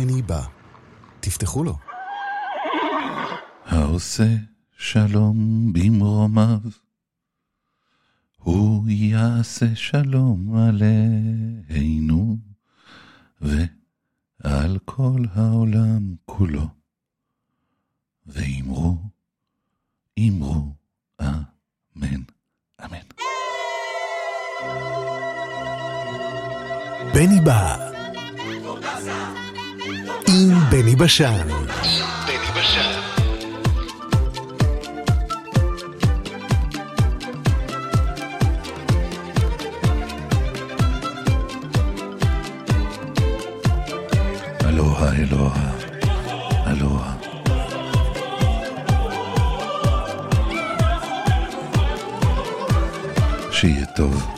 בני בא. תפתחו לו. העושה שלום במרומיו, הוא יעשה שלום עלינו ועל כל העולם כולו. ואמרו, אמרו, אמן, אמן. בני בא. בשן. בני בשן. אלוהה, אלוהה, אלוהה. שיהיה טוב,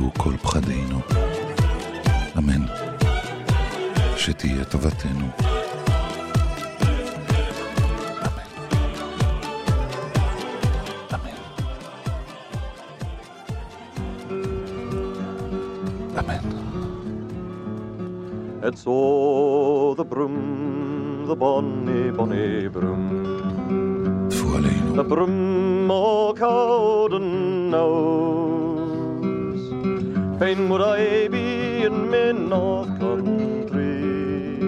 שיתבדו כל פחדינו. אמן. שתהיה טובתנו. It's oh the broom, the bonny, bonny broom. The broom would I be in my north country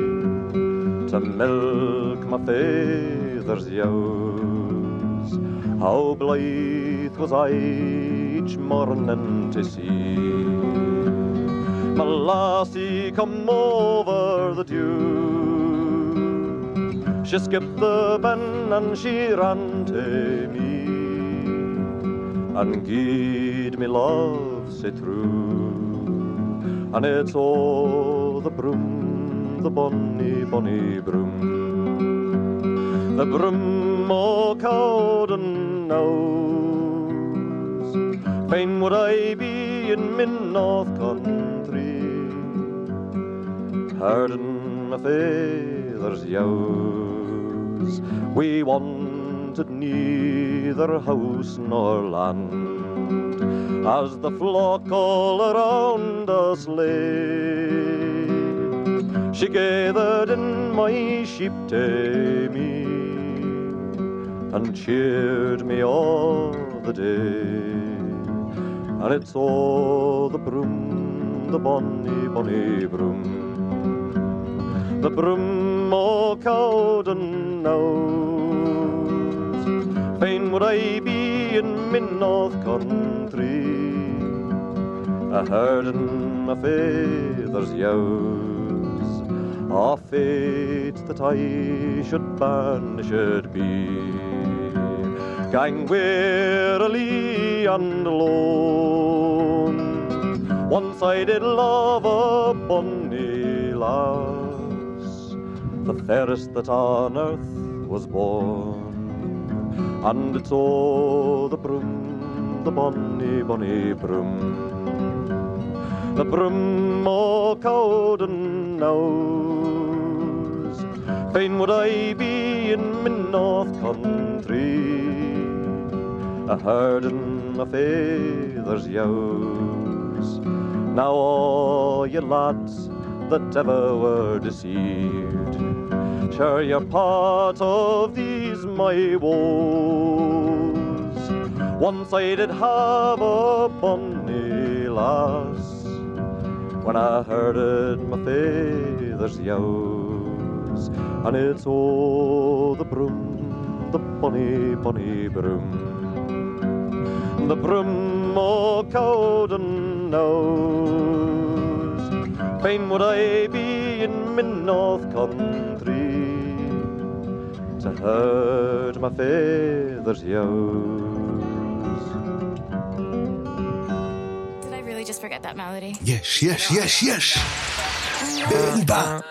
to milk my father's ewes. How blithe was I each morning to see my lassie come over the dew. She skipped the ben and she ran to me and gied me love say true. And it's all the broom, the bonny, bonny broom. The broom o' Cowden Knowes. Fain would I be in min north country herding my father's ewes. We wanted neither house nor land, as the flock all around us lay. She gathered in my sheep to me and cheered me all the day. And it's all the broom, the bonny, bonny broom the broom o' Cowden Knowes. Fain would I be in min north country, a herding my father's ewes. A fate that I should banished be, gang wearily and alone. Once I did love a bonny lad the fairest that on earth was born. And it's all the broom, the bonny, bonny broom. The broom o' oh, Cowden Knowes. Fain would I be in min north country, a herding my father's ewes. Now all ye lads that ever were deceived. Sure, you're part of these my woes. Once I did have a bonny lass when I herded my father's ewes, and it's oh the broom, the bonny, bonny broom, the broom oh, o' Cowden Knowes. Fain would I be in min north country to herd my father's ewes. Did I really just forget that melody? Yes, yes, yes, yes. Bimba.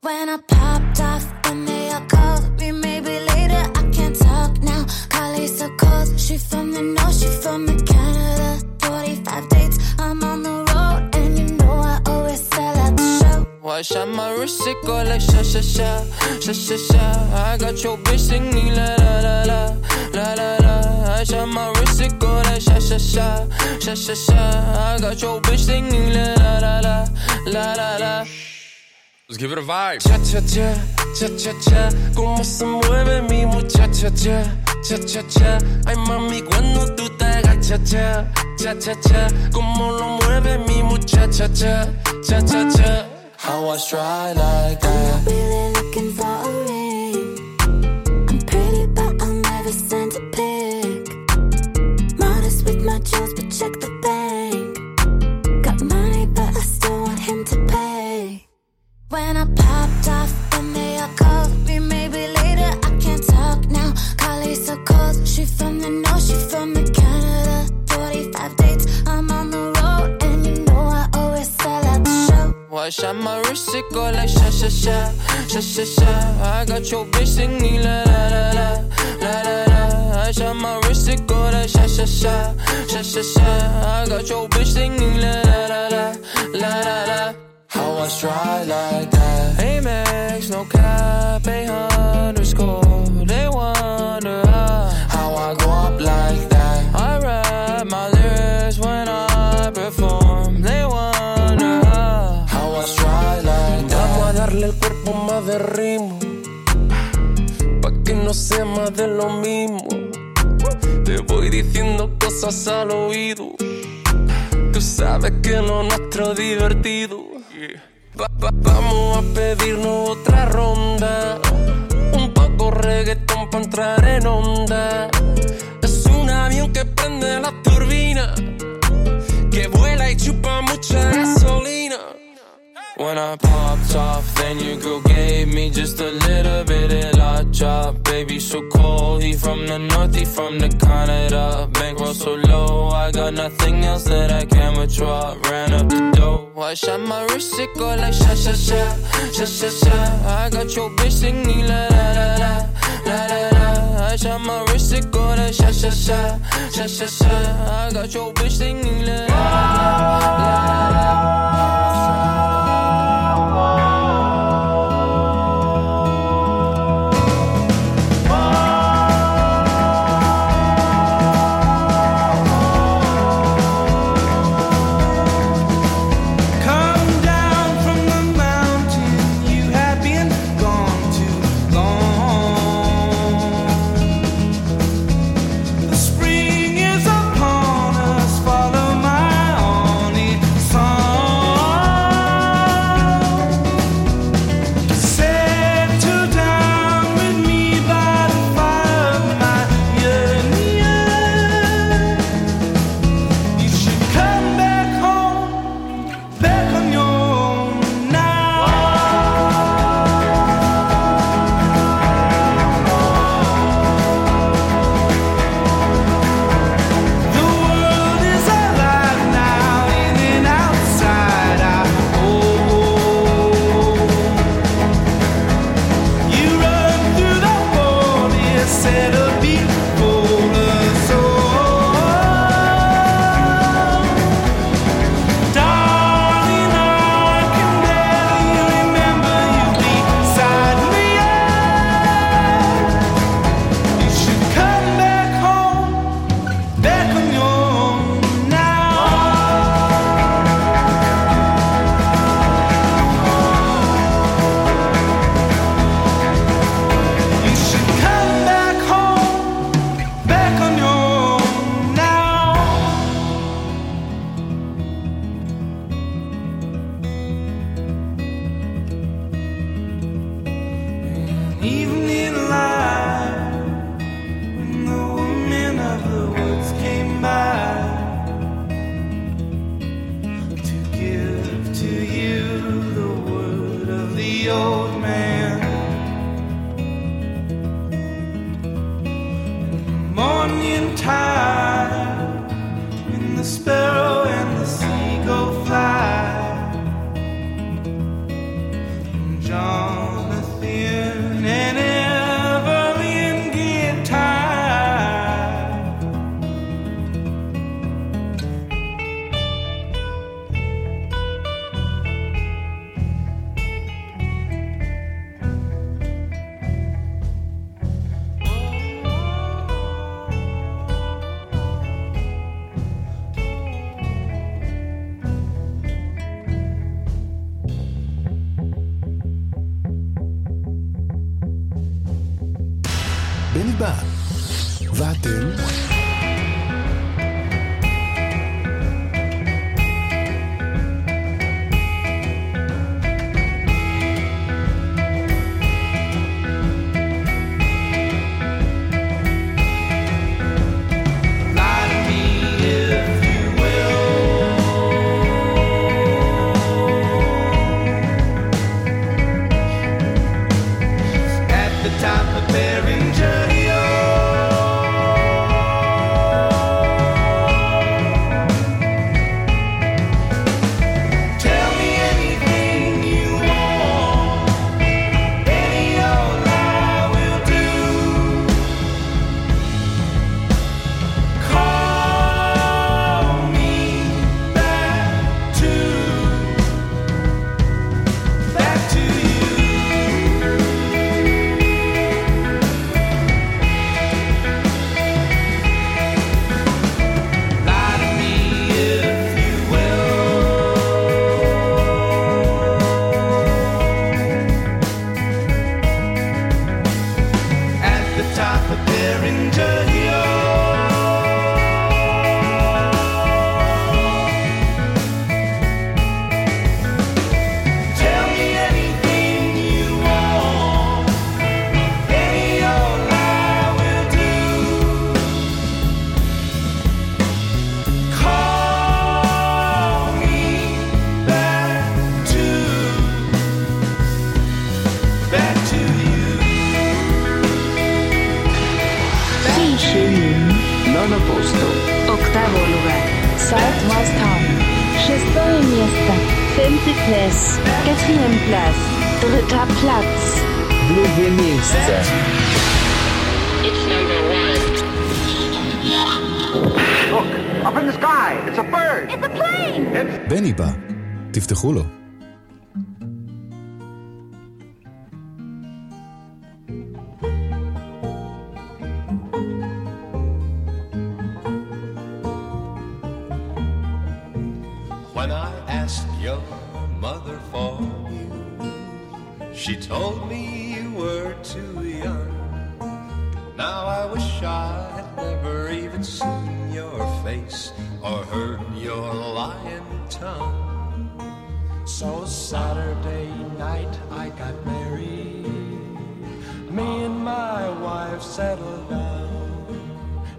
When I popped off, when they all called me, maybe later I can't talk now. Carly's so cold, she from the north, she from the Canada. 45 dates, Watch out my wrist, it go like sha sha sha, sha sha sha. I got your bitch singing la la la la, la la la. Watch out my wrist, it go like sha sha sha, sha sha sha. I got your bitch singing la la la la, la la la. Let's give it a vibe. Cha cha cha, cha cha cha, cómo se mueve mi muchacha cha, cha cha cha. Ay mami cuando tú te agachas cha, cha cha cha, cómo lo mueve mi muchacha cha, cha cha cha. How I stride like that. I'm not Really looking for a ring. I'm pretty, but I'll never send a Watch out my wrist, it go like sha sha sha, sha sha sha. I got your bitch singing la la la la, la la la. Watch out my wrist, it go like sha sha sha, sha sha sha. I got your bitch singing la la la la, la la la. How I stride like that. Amex, no cap, sea más de lo mismo. Te voy diciendo cosas al oído. Tú sabes que lo nuestro es divertido. Va- va- vamos a pedirnos otra ronda. Un poco reggaetón para entrar en onda. Es un avión que prende la turbina. Que vuela y chupa mucha gasolina. When I popped off, then your girl gave me just a little bit of la chop. Baby, so cold. He from the north, he from the Canada. Bankroll so low, I got nothing else that I can withdraw. Ran up the dough. Watch out my wrist, it go like sha sha sha, sha sha sha. I got your bitch singing la la la la, la la la. Watch out my wrist, it go like sha sha sha, sha sha sha. I got your bitch singing la la, Evening light,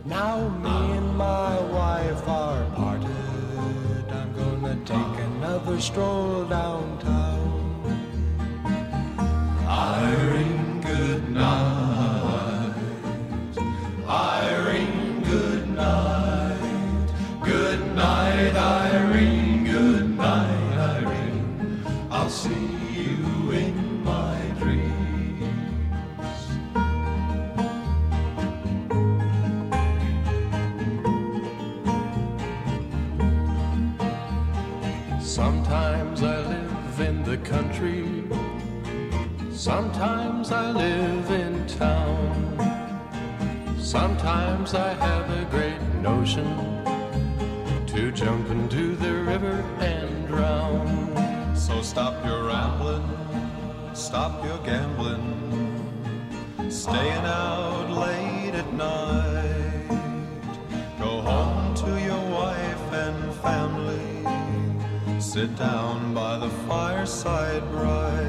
Now me and my wife are parted. I'm gonna take another stroll downtown. Sometimes I live in town. Sometimes I have a great notion to jump into the river and drown. So stop your rambling, stop your gambling, staying out late at night. Go home to your wife and family, sit down by the fireside bright.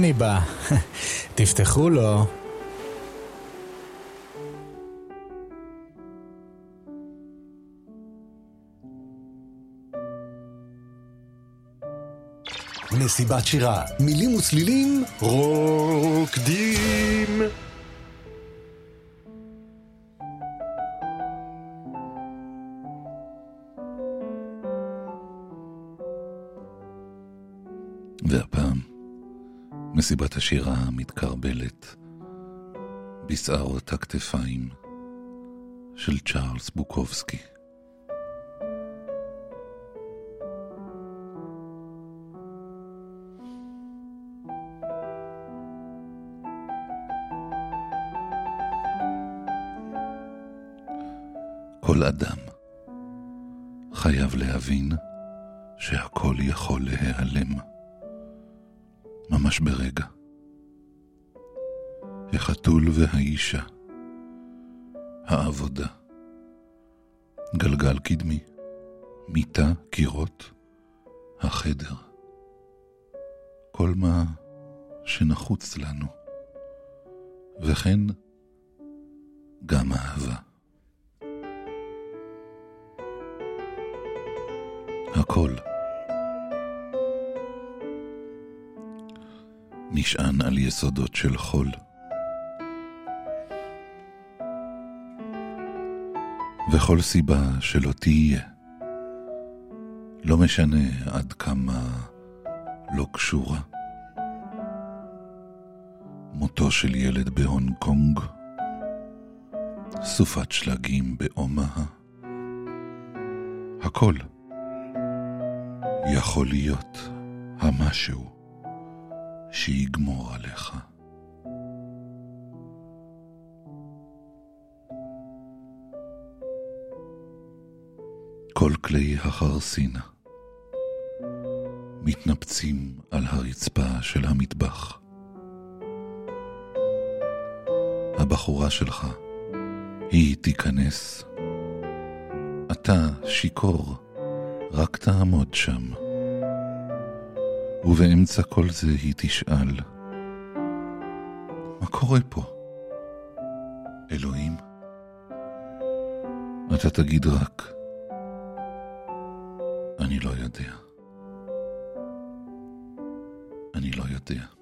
ממני בא, תפתחו לו. מסיבת שירה, מילים וצלילים, רוקדים. מסיבת השירה המתקרבלת בשערות הכתפיים של צ'ארלס בוקובסקי. כל אדם חייב להבין שהכל יכול להיעלם, ממש ברגע. החתול והאישה, העבודה, גלגל קדמי, מיטה, קירות, החדר, כל מה שנחוץ לנו, וכן גם אהבה. הכל. נשען על יסודות של חול. וכל סיבה שלא תהיה, לא משנה עד כמה לא קשורה. מותו של ילד בהונג קונג, סופת שלגים באומה, הכל. יכול להיות המשהו שיגמור עליך. כל כלי החרסינה מתנפצים על הרצפה של המטבח. הבחורה שלך, היא תיכנס. אתה שיכור. רק תעמוד שם. ובאמצע כל זה היא תשאל, מה קורה פה? אלוהים? אתה תגיד רק, אני לא יודע. אני לא יודע.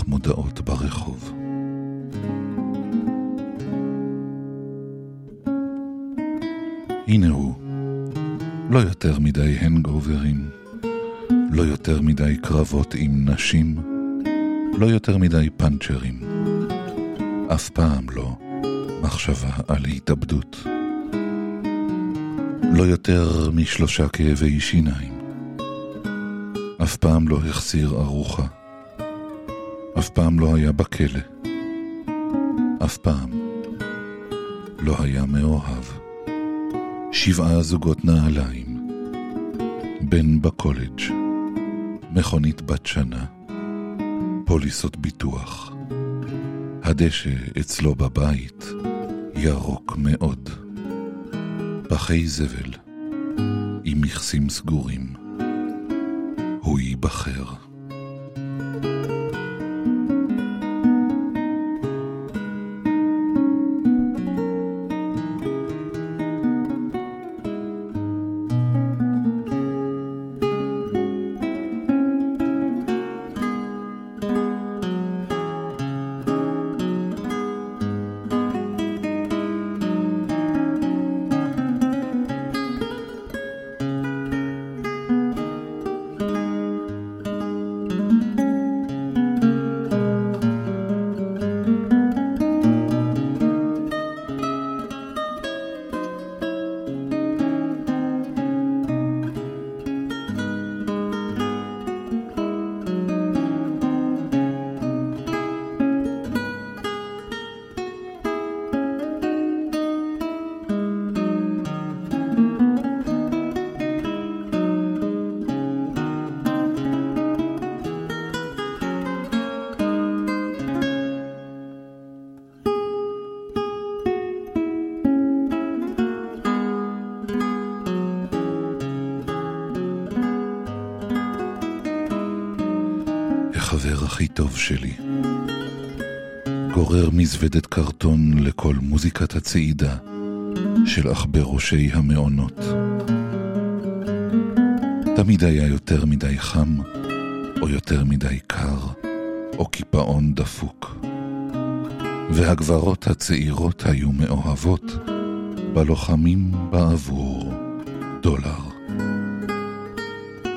על לוח מודעות ברחוב. הנה הוא, לא יותר מדי הנגאוברים, לא יותר מדי קרבות עם נשים, לא יותר מדי פאנצ'רים, אף פעם לא מחשבה על התאבדות. לא יותר משלושה כאבי שיניים. אף פעם לא החסיר ארוחה. אף פעם לא היה בכלא. אף פעם לא היה מאוהב. שבעה זוגות נעליים. בן בקולג', מכונית בת שנה, פוליסות ביטוח. הדשא אצלו בבית ירוק מאוד. פחי זבל עם מכסים סגורים. הוא ייבחר. הכי טוב שלי. גורר מזוודת קרטון לכל מוזיקת הצעידה של עכבראשי המעונות. תמיד היה יותר מדי חם, או יותר מדי קר, או קיפאון דפוק. והגברות הצעירות היו מאוהבות בלוחמים בעבור דולר.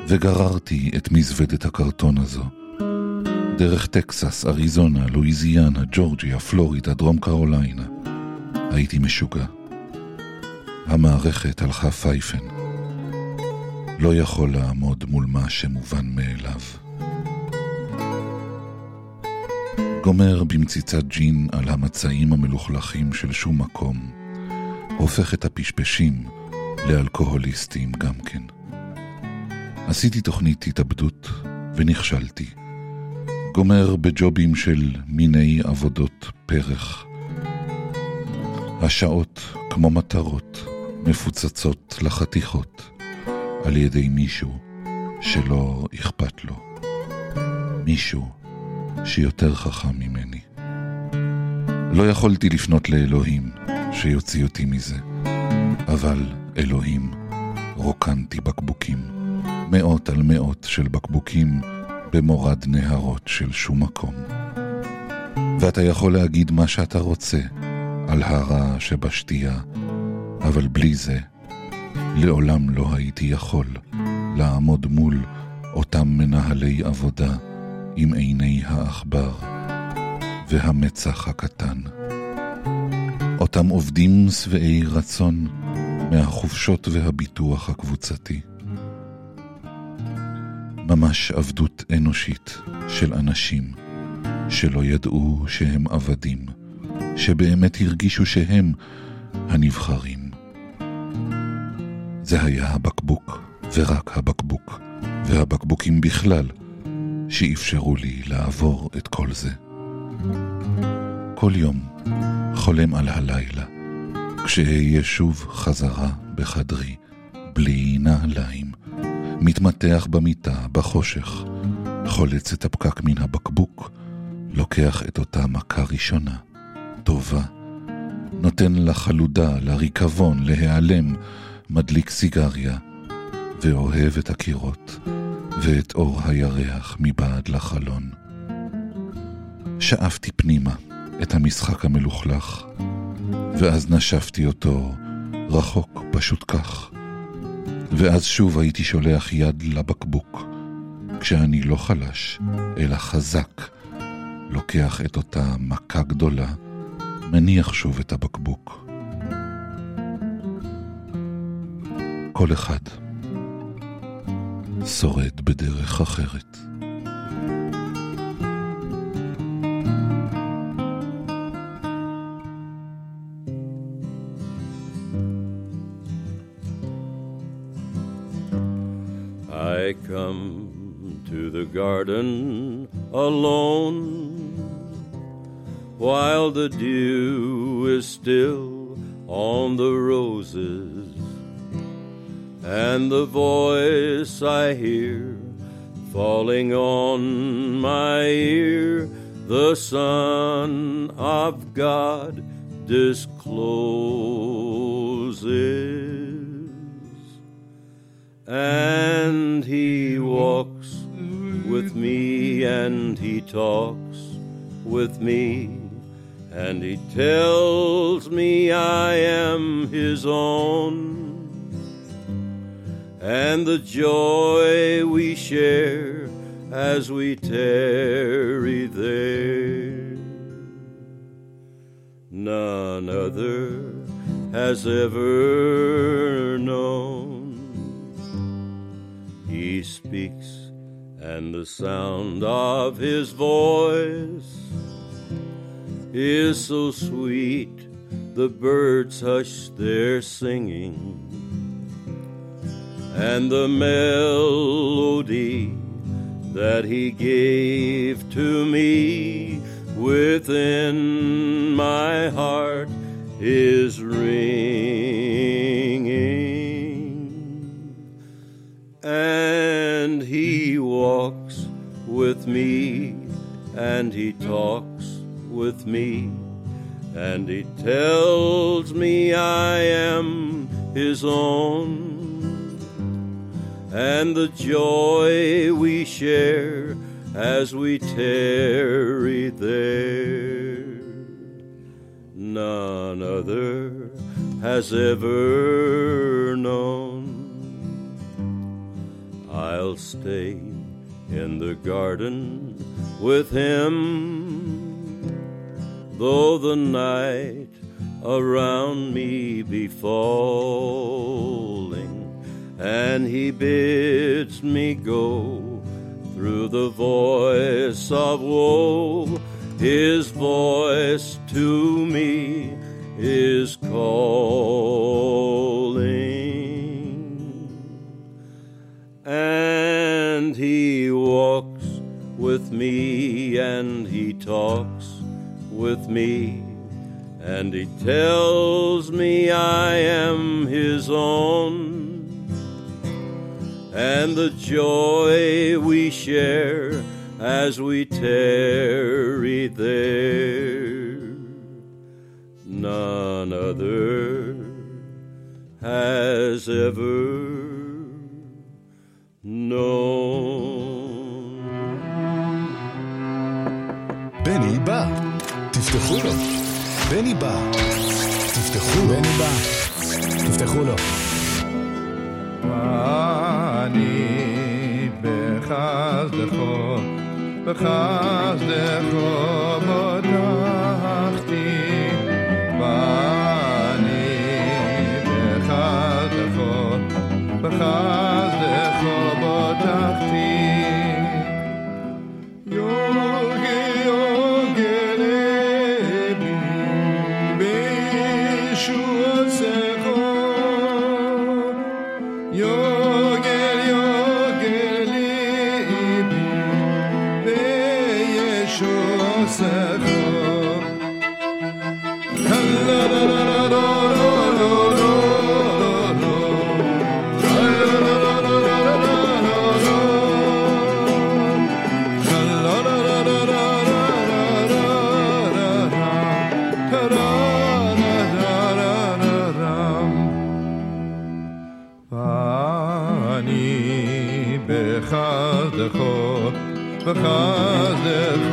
וגררתי את מזוודת הקרטון הזו. דרך טקסס, אריזונה, לואיזיאנה, ג'ורג'יה, פלורידה, דרום קרוליינה. הייתי משוגע. המערכת הלכה פייפן. לא יכול לעמוד מול מה שמובן מאליו. גומר במציצת ג'ין על המצעים המלוכלכים של שום מקום, הופך את הפשפשים לאלכוהוליסטים גם כן. עשיתי תוכנית התאבדות ונכשלתי. גומר בג'ובים של מיני עבודות פרח. השעות כמו מטרות מפוצצות לחתיכות על ידי מישהו שלא אכפת לו. מישהו שיותר חכם ממני. לא יכולתי לפנות לאלוהים שיוציא אותי מזה, אבל אלוהים, רוקנתי בקבוקים, מאות על מאות של בקבוקים במורד נהרות של שום מקום. ואתה יכול להגיד מה שאתה רוצה על הרע שבשתייה, אבל בלי זה, לעולם לא הייתי יכול לעמוד מול אותם מנהלי עבודה עם עיני העכבר והמצח הקטן. אותם עובדים שבעי רצון מהחופשות והביטוח הקבוצתי. ממש עבדות אנושית של אנשים שלא ידעו שהם עבדים, שבאמת הרגישו שהם הנבחרים. זה היה הבקבוק, ורק הבקבוק, והבקבוקים בכלל, שאפשרו לי לעבור את כל זה. כל יום חולם על הלילה, כשאהיה שוב חזרה בחדרי, בלי נעליים, מתמתח במיטה, בחושך, חולץ את הפקק מן הבקבוק, לוקח את אותה מכה ראשונה, טובה, נותן לחלודה, לריקבון, להיעלם, מדליק סיגריה, ואוהב את הקירות, ואת אור הירח מבעד לחלון. שאפתי פנימה את המשחק המלוכלך, ואז נשפתי אותו רחוק פשוט כך. ואז שוב הייתי שולח יד לבקבוק, כשאני לא חלש, אלא חזק, לוקח את אותה מכה גדולה, מניח שוב את הבקבוק. כל אחד שורד בדרך אחרת. Come to the garden alone. While the dew is still on the roses and the voice I hear falling on my ear the Son of God discloses and he walks with me and he talks with me. And he tells me I am his own. And the joy we share as we tarry there. None other has ever known speaks, and the sound of his voice is so sweet, the birds hush their singing, and the melody that he gave to me within my heart is ringing and he walks with me and he talks with me, and he tells me I am his own. And the joy we share as we tarry there, none other has ever known. I'll stay in the garden with him, though the night around me be falling, and he bids me go through the voice of woe. His voice to me is calling with me and he talks with me and he tells me I am his own. And the joy we share as we tarry there none other has ever בא, תפתחו לו. בני בא, תפתחו לו. בני בא, תפתחו לו. אני בחסדךו, בחסדךו בישועתך ואני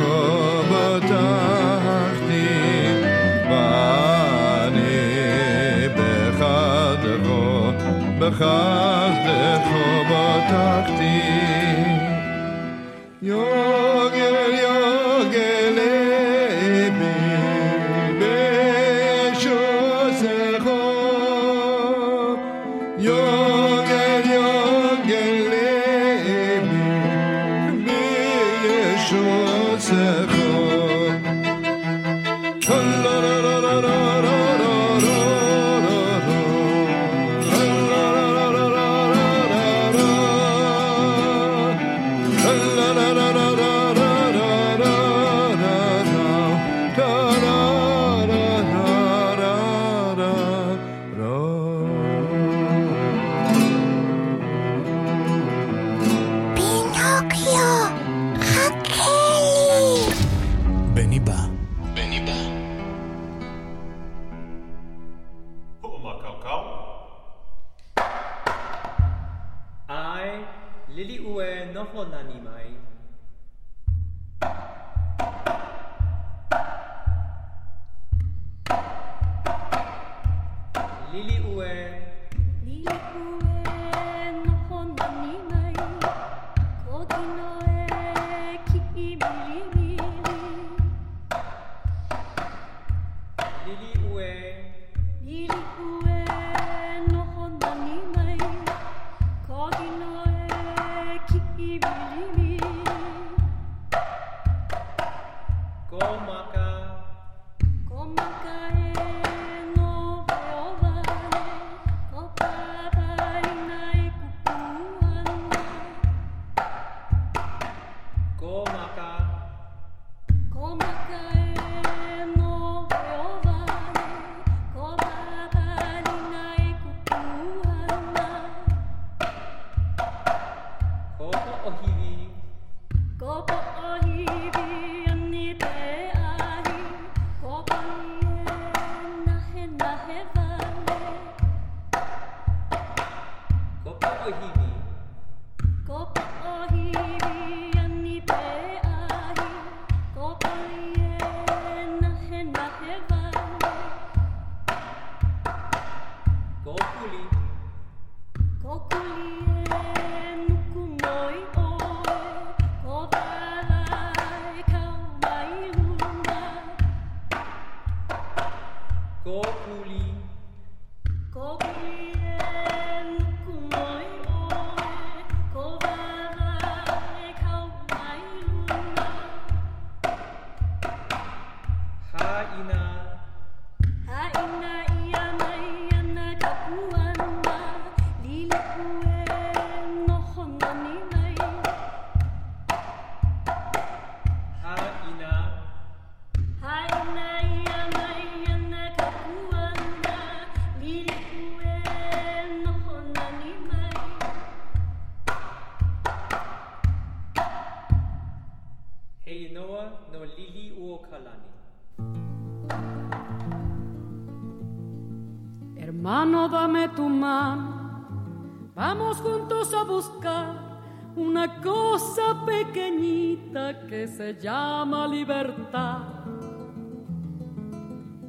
buscar una cosa pequeñita que se llama libertad.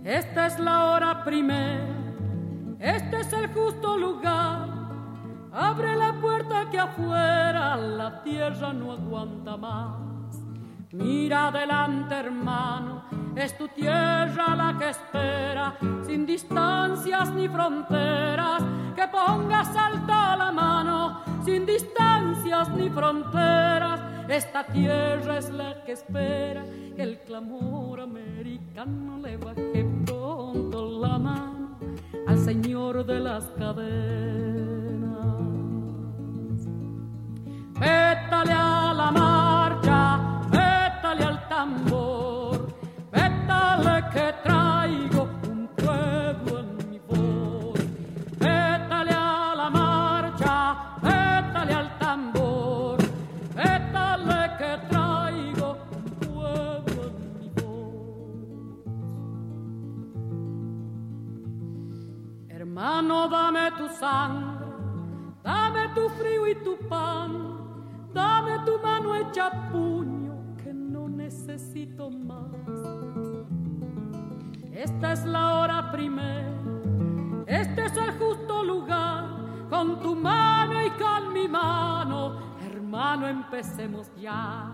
Esta es la hora primera, este es el justo lugar. Abre la puerta que afuera la tierra no aguanta más. Mira adelante, hermano, es tu tierra la que espera, sin distancias ni fronteras, que pongas alta la mano, sin distancias ni fronteras. Esta tierra es la que espera que el clamor americano le baje pronto la mano al Señor de las cadenas. Vétale a la marcha, vétale al tambor, vétale que Dame tu sangre, dame tu frío y tu pan. Dame tu mano hecha puño que no necesito más. Esta es la hora primera, este es el justo lugar. Con tu mano y con mi mano, hermano, empecemos ya.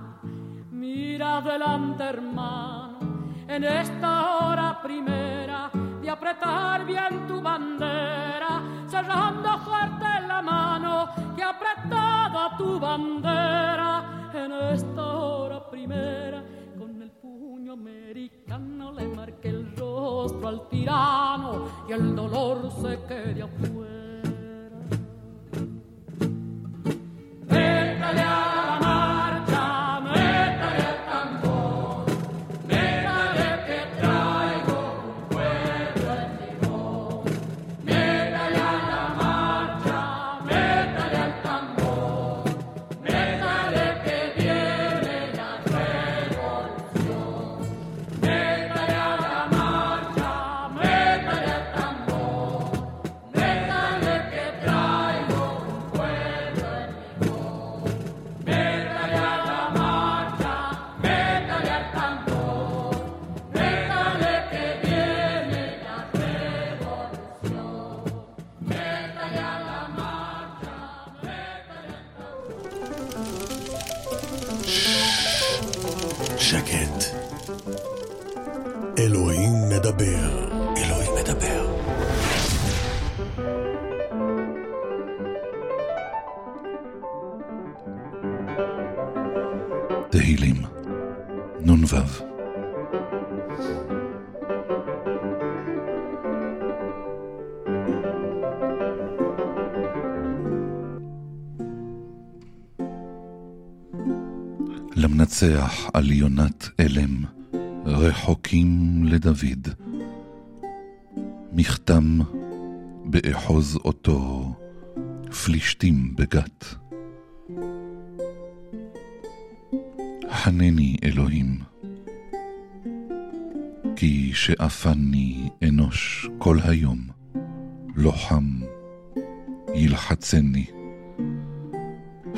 Mira adelante, hermano, en esta hora primera de apretar bien tu bandera, cerrando fuerte la mano que ha apretado tu bandera en esta hora primera. Con el puño americano le marque el rostro al tirano y el dolor se quede afuera. A la למנצח על יונת אלם, רחוקים לדוד. מכתם באחוז אותו, פלישתים בגת. חנני אלוהים, כי שאפני אנוש כל היום, לוחם ילחצני.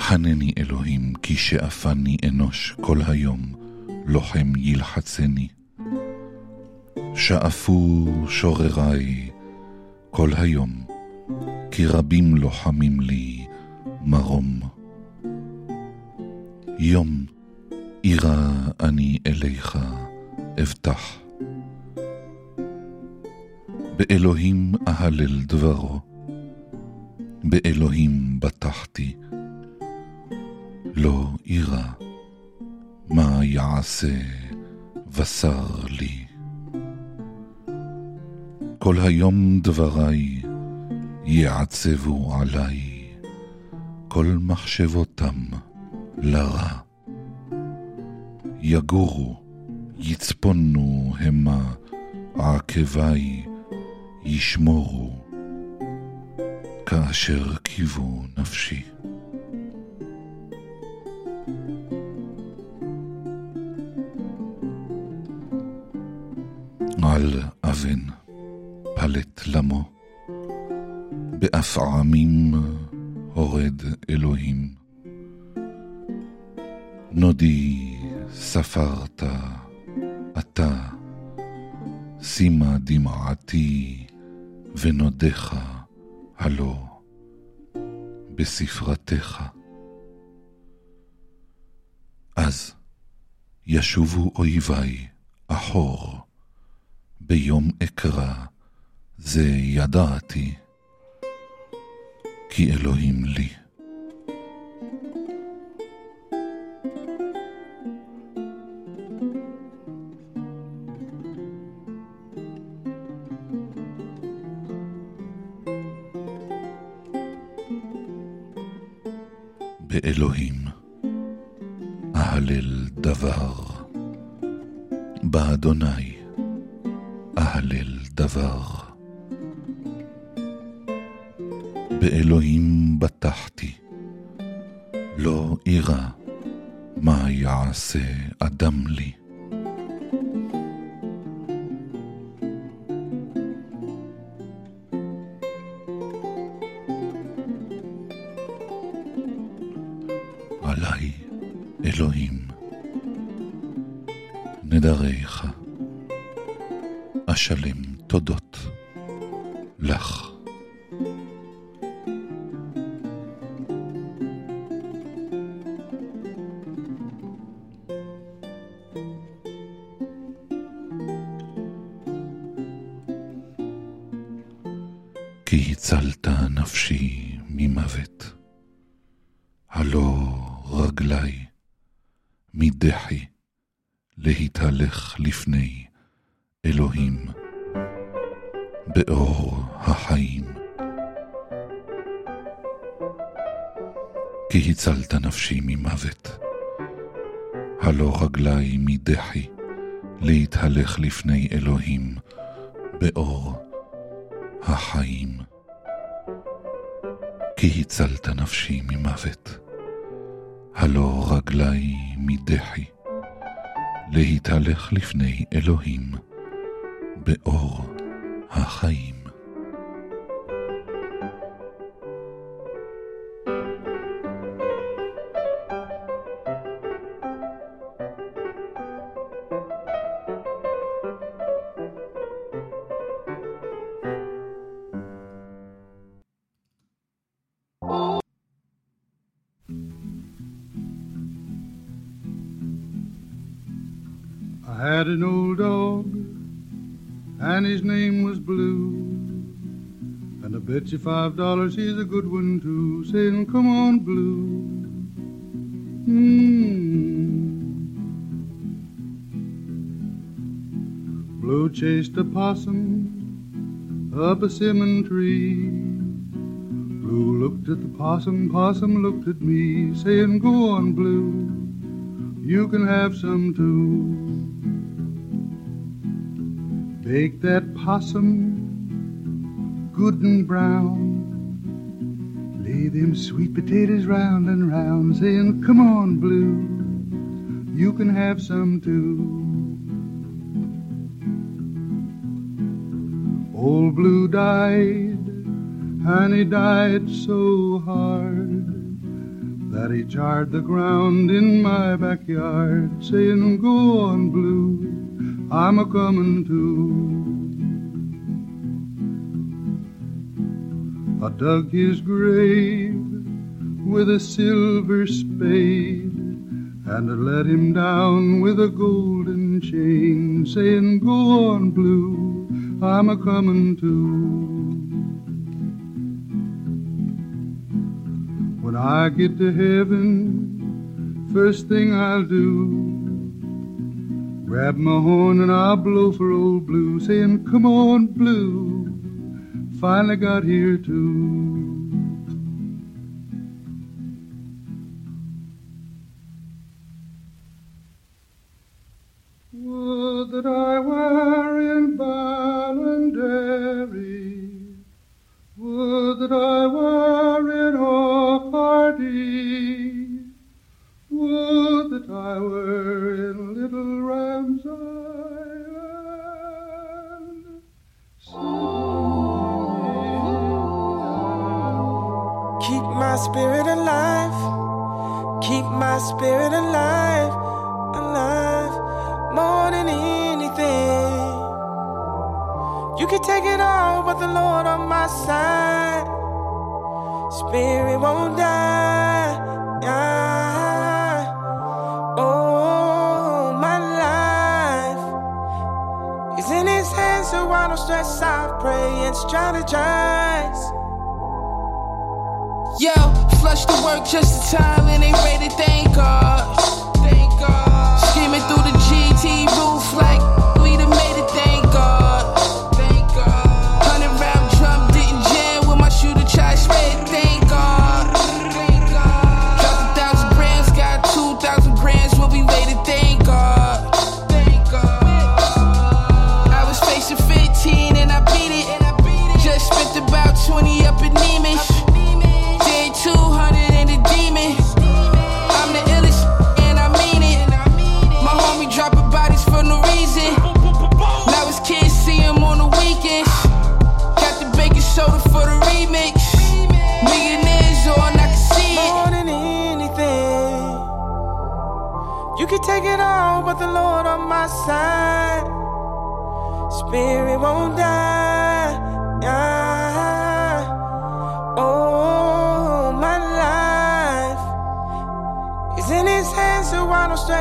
חנני אלוהים, כי שאפני אנוש כל היום, לוחם ילחצני. שאפו שורריי כל היום, כי רבים לוחמים לי מרום. יום אירא אני אליך אבטח. באלוהים אהלל דברו, באלוהים בטחתי. לא אירא, מה יעשה בשר לי. כל היום דבריי יעצבו עליי, כל מחשבותם לרע. יגורו, יצפונו המה, עקביי ישמורו, כאשר קיוו נפשי. על אבן פלט למו, באפעמים הורד אלוהים. נודי ספרת אתה, שימה דמעתי ונודך הלא בספרתך. אז ישובו אויביי אחור, ביום אקרא, זה ידעתי, כי אלוהים לי. באלוהים אהלל דבר, באדוני אהלל דבר. באלוהים בטחתי, לא אירא מה יעשה אדם לי. נפשי ממוות. הלא רגלי מדחי להתהלך לפני אלוהים באור החיים. Bet you five dollars he's a good one too. Saying, "Come on, Blue." Mm. Blue chased a possum up a simmon tree. Blue looked at the possum, possum looked at me, saying, "Go on, Blue." You can have some too. Bake that possum good and brown. Lay them sweet potatoes round and round, saying, Come on, Blue, you can have some too. Old Blue died, and he died so hard that he jarred the ground in my backyard, saying, Go on, Blue, I'm a comin' too. I dug his grave with a silver spade, and let him down with a golden chain, saying, Go on, Blue, I'm a comin' too. When I get to heaven, first thing I'll do Grab my horn and I'll blow for old blue, saying, Come on, blue. Finally got here too.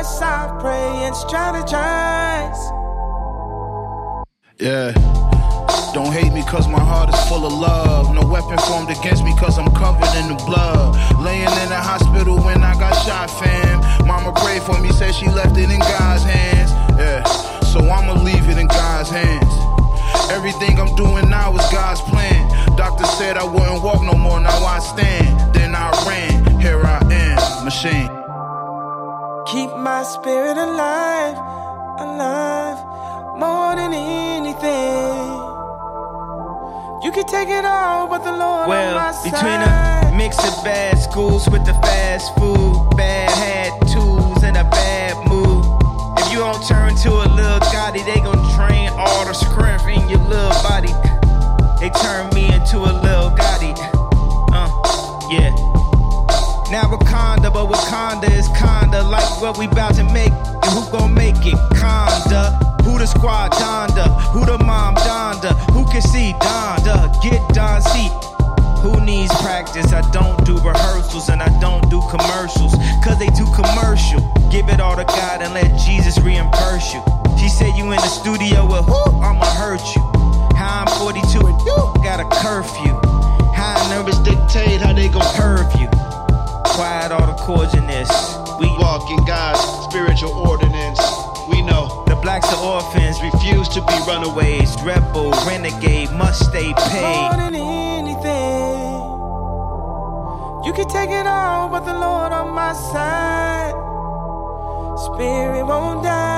Stress. I pray and strategize. Yeah. Don't hate me cause my heart is full of love. No weapon formed against me cause I'm covered in the blood. Laying in the hospital when I got shot, fam. Mama prayed for me, said she left it in God's hands. Yeah, so I'ma leave it in God's hands. Everything I'm doing now is God's plan. Doctor said I wouldn't walk no more, now I stand. Then I ran, here I am, machine. Keep my spirit alive, alive, more than anything. You can take it all, but the Lord on my Well, side. between a mix of bad schools with the fast food, bad hat tools, and a bad mood. If you don't turn to a little Gotti, they gon' drain all the strength in your little body. They turn me into a little Gotti. Uh, yeah. Now Wakanda, but Wakanda is kinda like what we bout to make. And who gon' make it? Conda. Who the squad Donda? Who the mom Donda? Who can see Donda? Get Don C. Who needs practice? I don't do rehearsals and I don't do commercials. Cause they too commercial. Give it all to God and let Jesus reimburse you. She said you in the studio with who? I'ma hurt you. How I'm 42 and you got a curfew. How nervous dictate chords this. We walk in God's spiritual ordinance. We know the blacks are orphans, refuse to be runaways. Rebel, renegade, must stay More than anything. You can take it all, but the Lord on my side. Spirit won't die.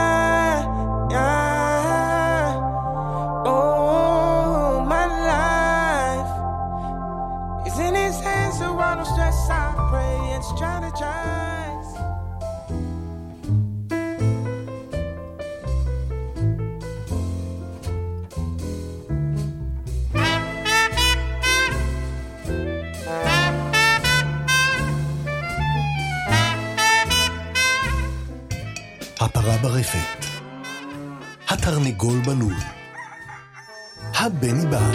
הפרה ברפת, התרנגול בלול, הבני בא.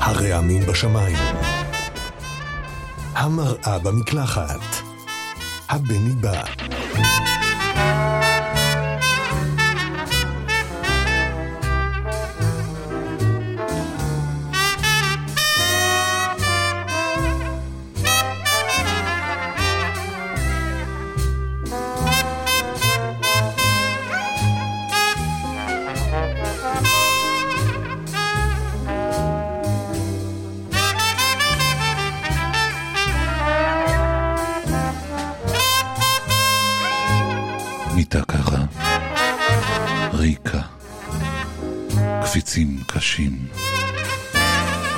הרעמים בשמיים, המראה במקלחת, הבני בא.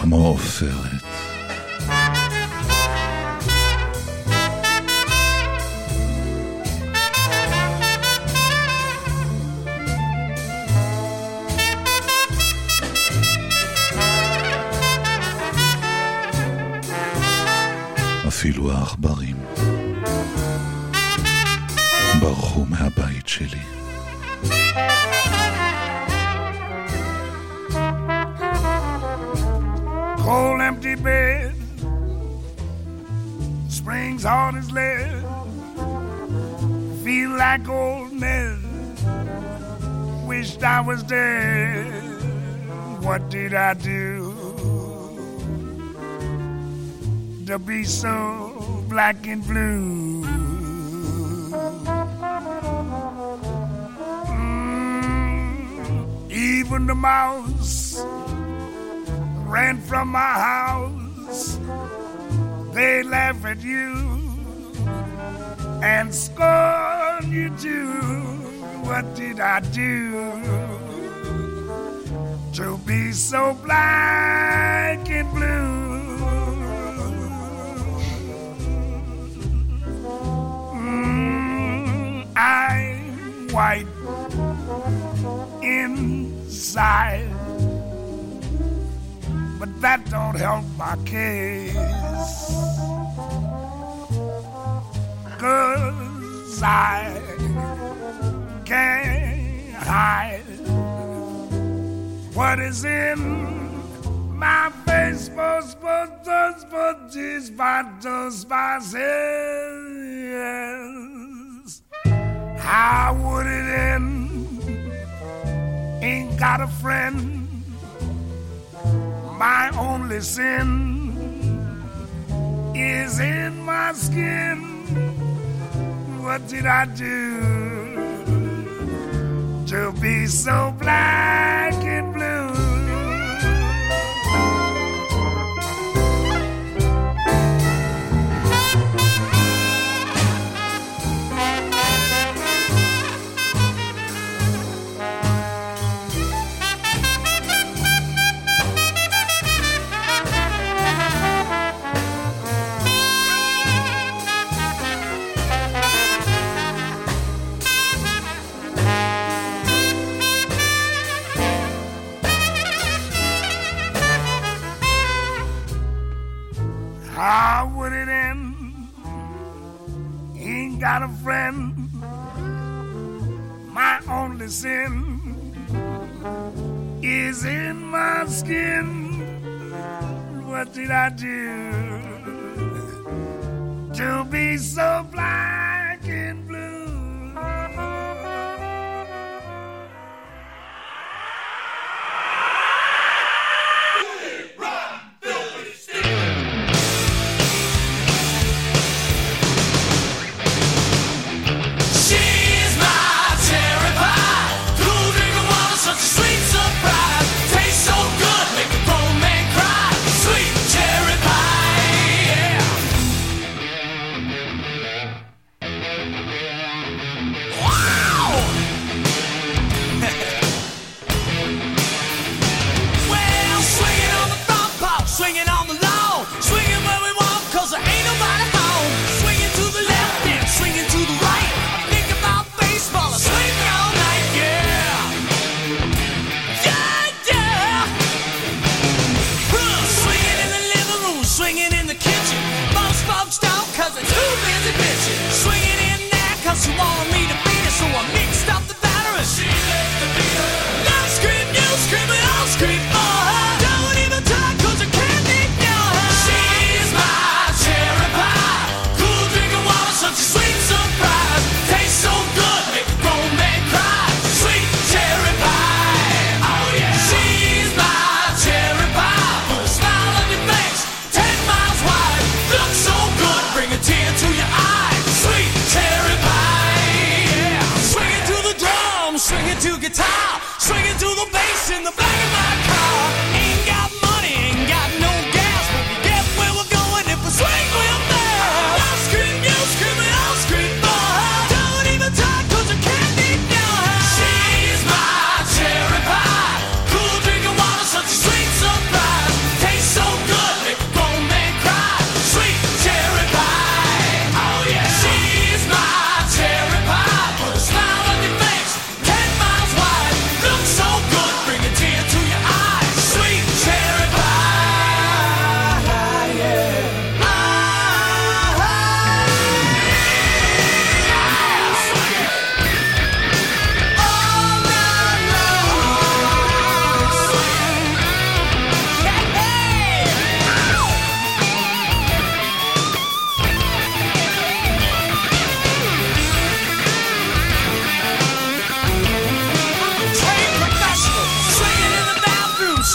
כמו עופרת. אפילו העכברים ברחו מהבית שלי. Cold empty bed, springs hard as lead, feel like old Ned. Wished I was dead. What did I do to be so black and blue? Mm, even the mouse ran from my house. They laugh at you and scorn you too. What did I do to be so black and blue? Mm, I'm white inside that don't help my case. Cause I can't hide what is in my face. But, but, but, but, these battles, yes. How would it end? Ain't got a friend my only sin is in my skin. What did I do to be so black and What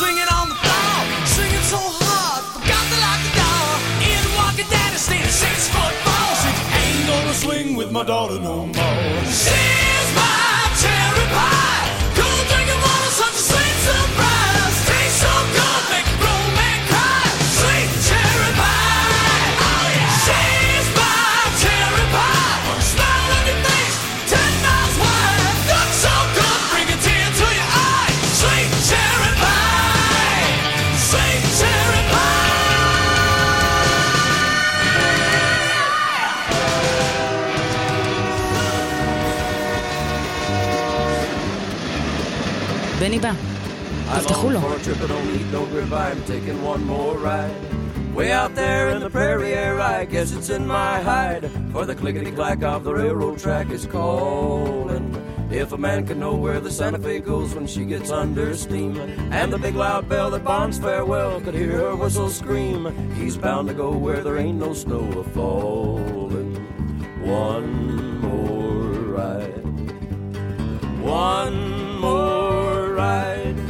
swinging on the floor, singing so hard, forgot to lock the door. In walking down the stairs, six foot balls. Ain't gonna swing with my daughter no more. She more ride. Way out there in the prairie air, I guess it's in my hide. For the clickety clack of the railroad track is calling. If a man could know where the Santa Fe goes when she gets under steam, and the big loud bell that bonds farewell could hear her whistle scream, he's bound to go where there ain't no snow a falling. One more ride. One more ride.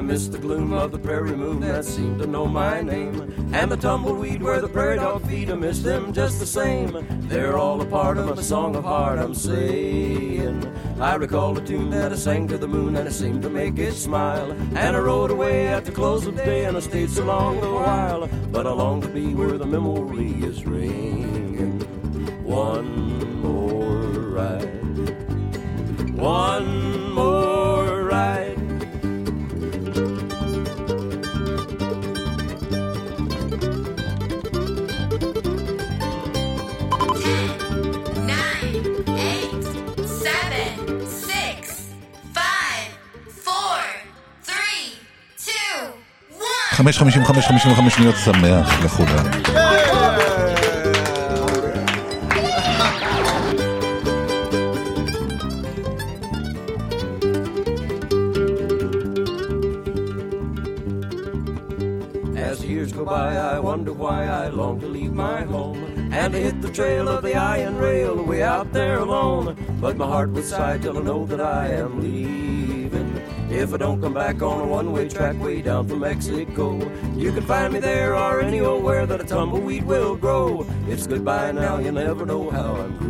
I miss the gloom of the prairie moon that seemed to know my name. And the tumbleweed where the prairie dog feed, I miss them just the same. They're all a part of my song of heart, I'm saying. I recall a tune that I sang to the moon and it seemed to make it smile. And I rode away at the close of day and I stayed so long a while. But I long to be where the memory is ringing. One more ride. One חמש, חמישים וחמש, חמישים וחמש שניות שמח לכולם. As years go by, I wonder why I long to leave my home and to hit the trail of the iron rail way out there alone. But my heart would sigh till I know that I am leaving. If I don't come back on a one-way track way down from Mexico, you can find me there or anywhere that a tumbleweed will grow. It's goodbye now, you never know how I'm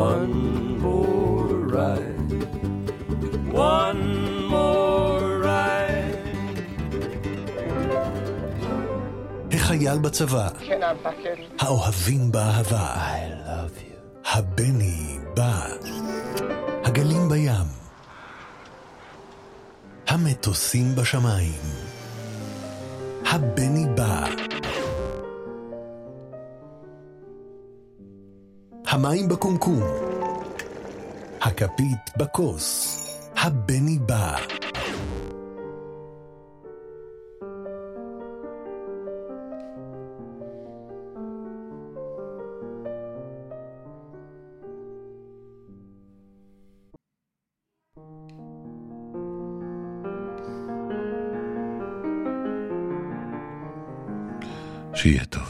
One more ride. One more ride. החייל בצבא, האוהבים באהבה, הבני בא, הגלים בים, המטוסים בשמיים, הבני בא. המים בקומקום, הכפית בכוס, הבני בא. שיהיה טוב.